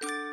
you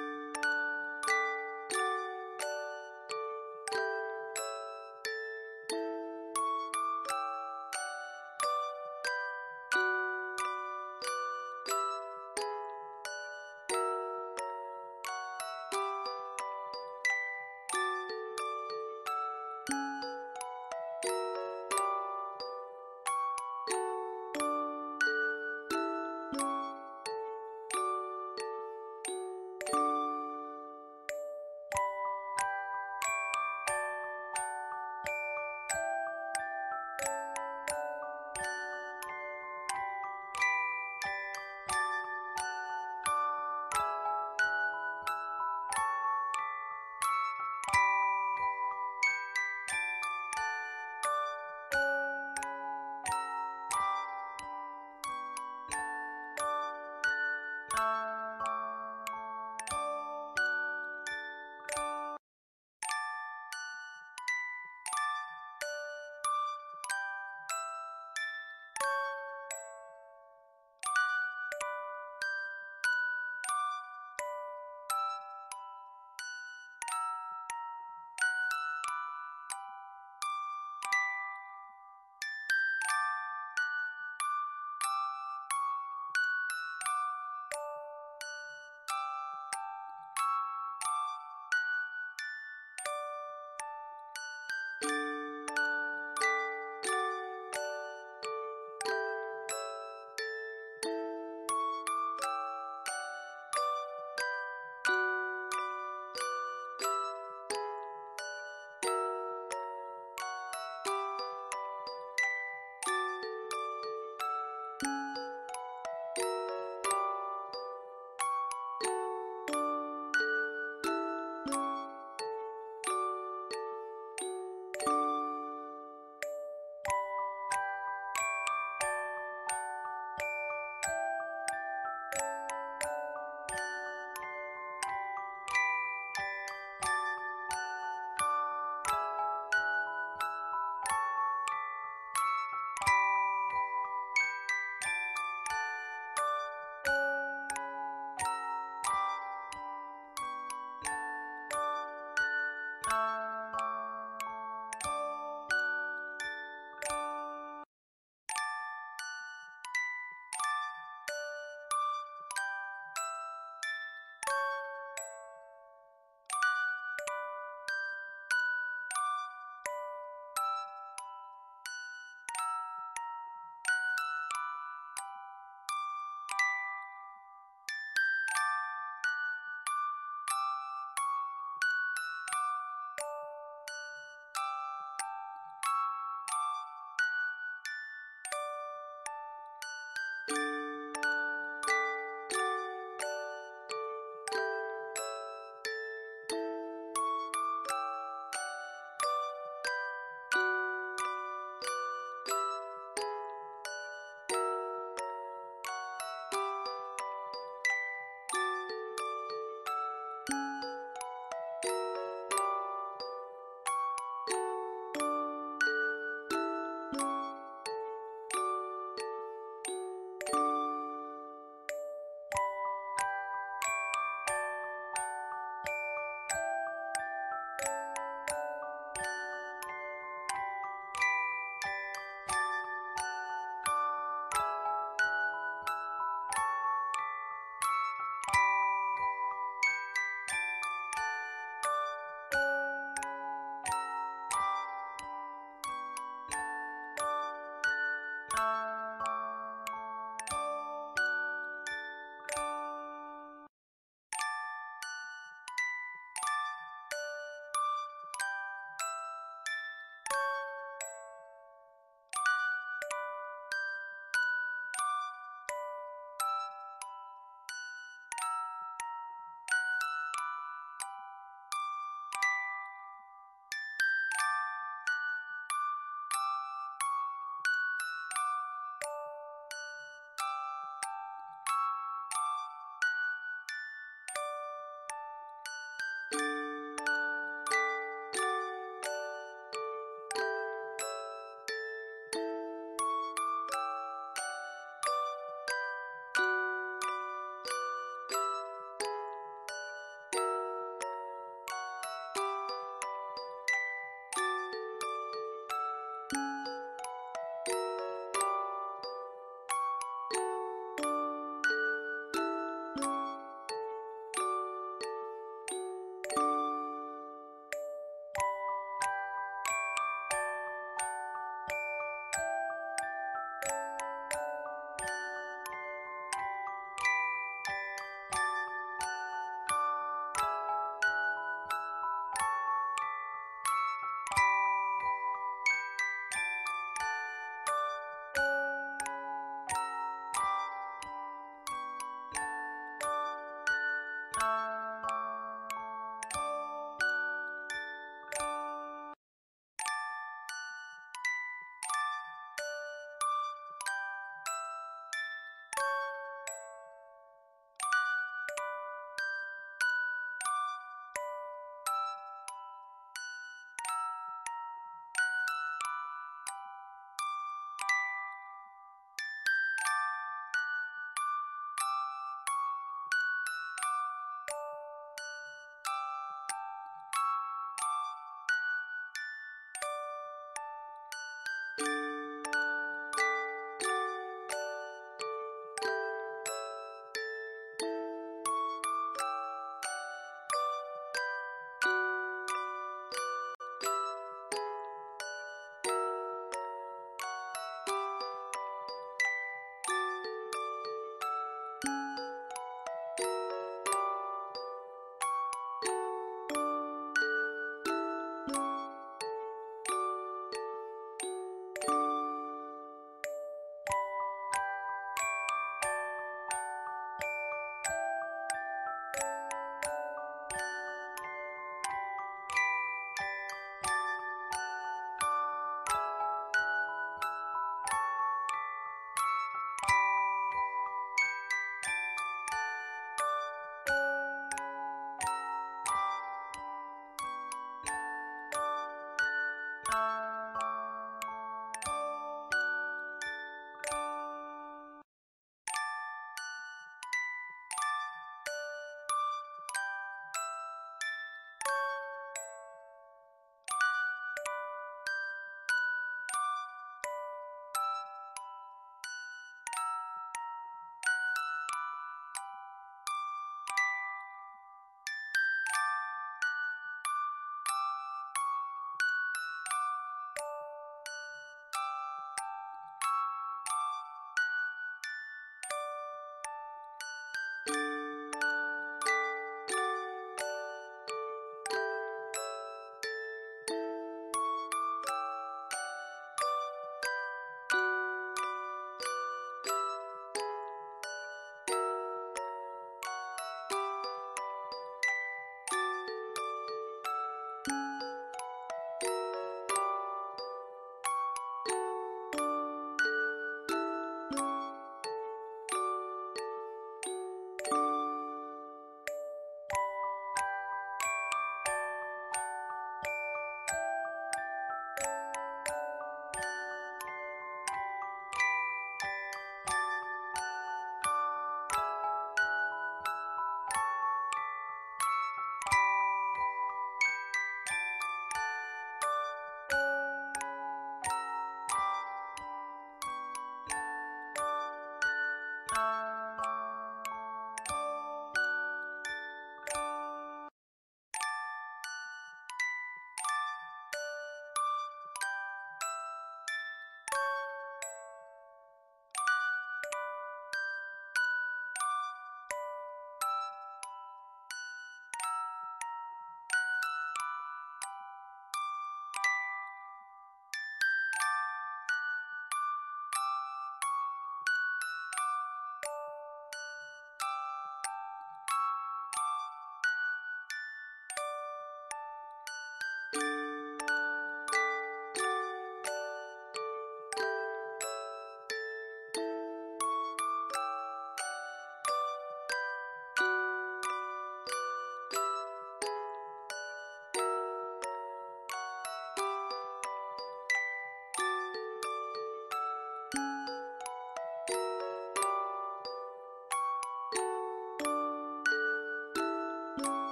you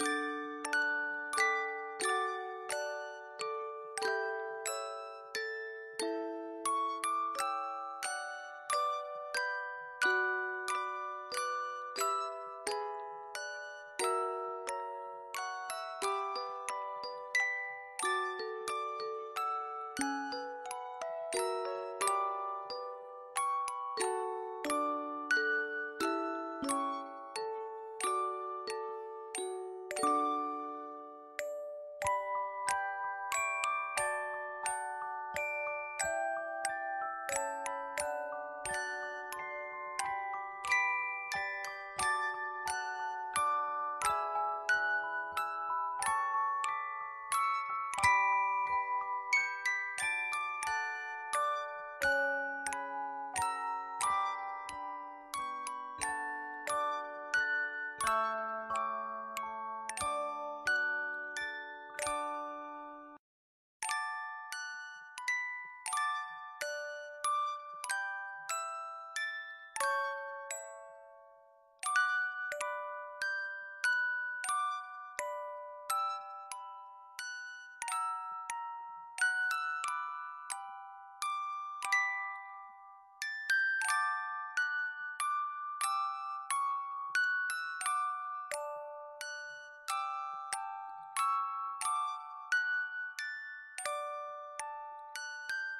you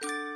you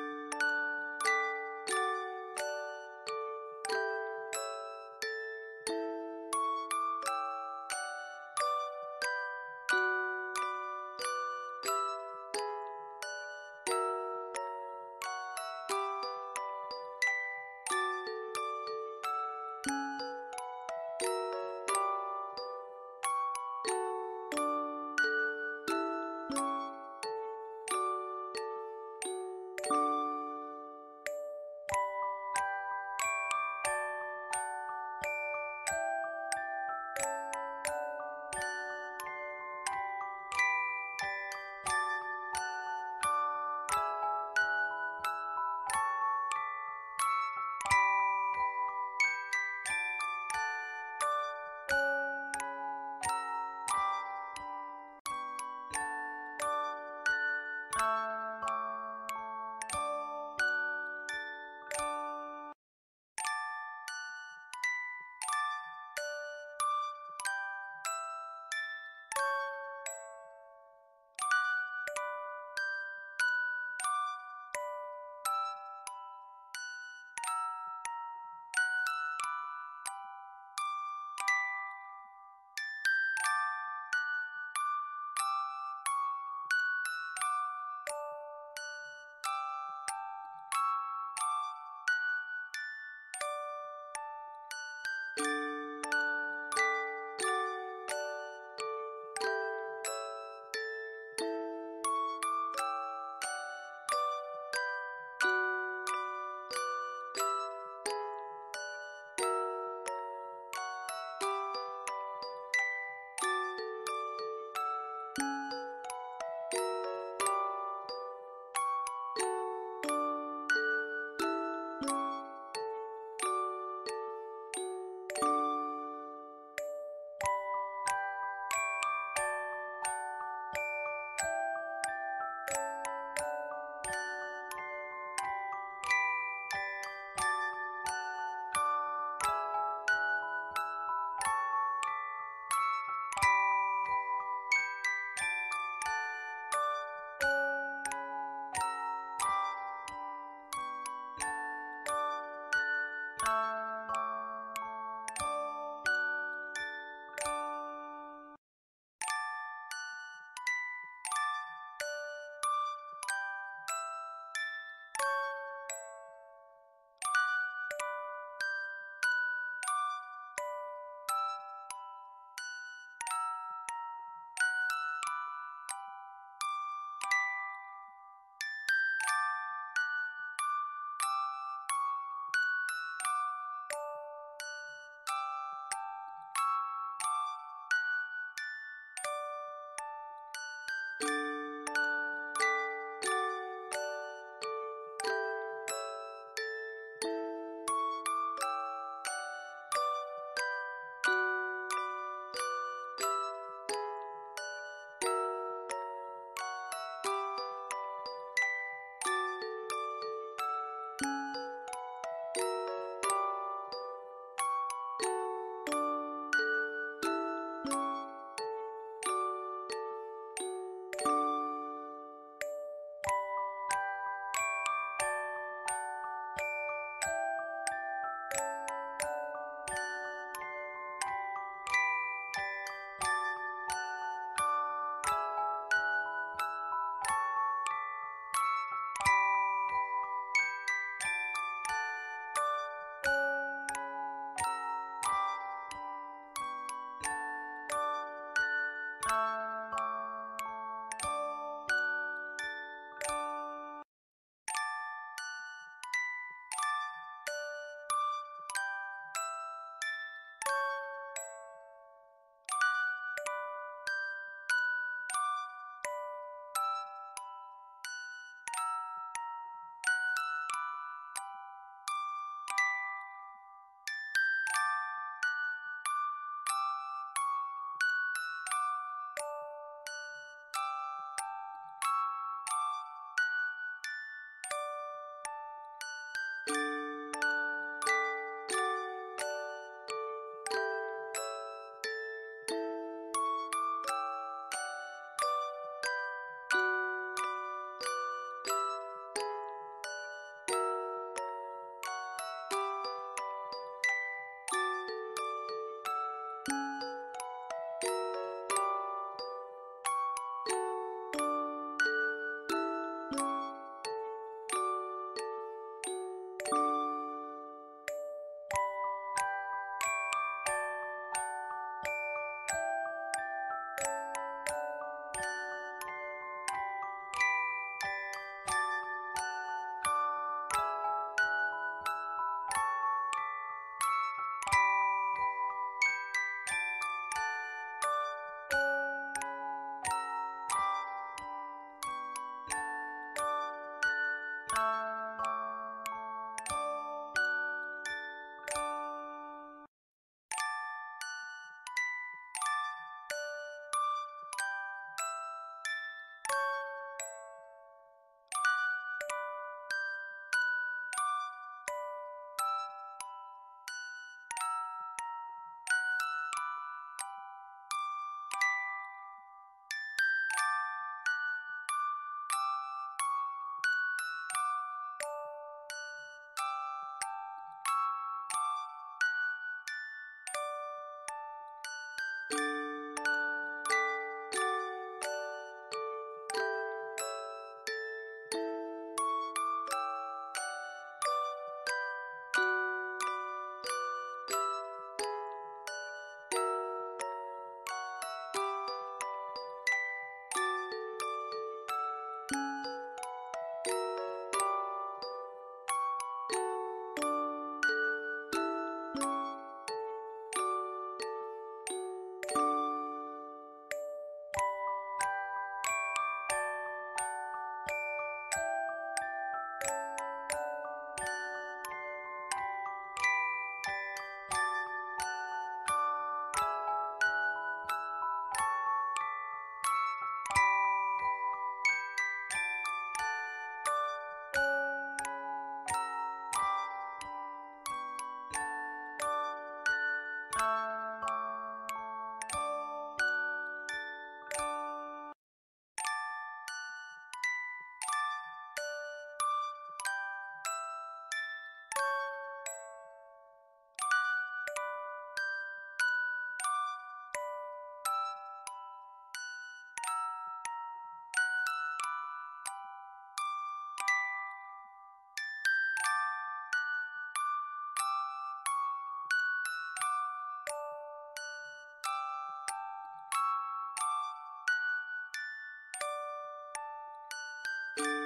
you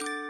you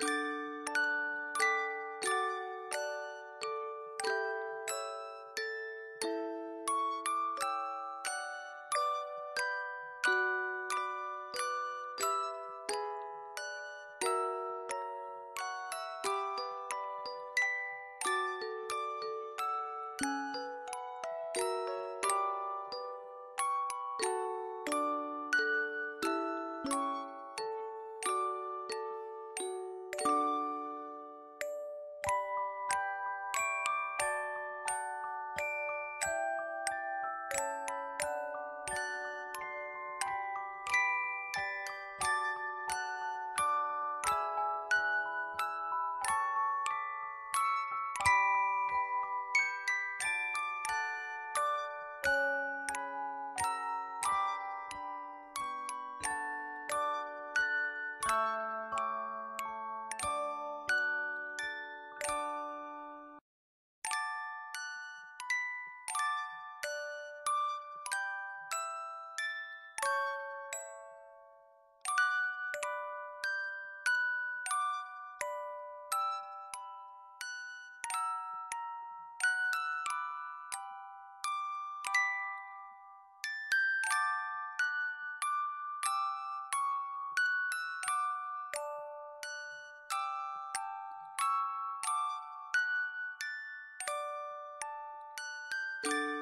you you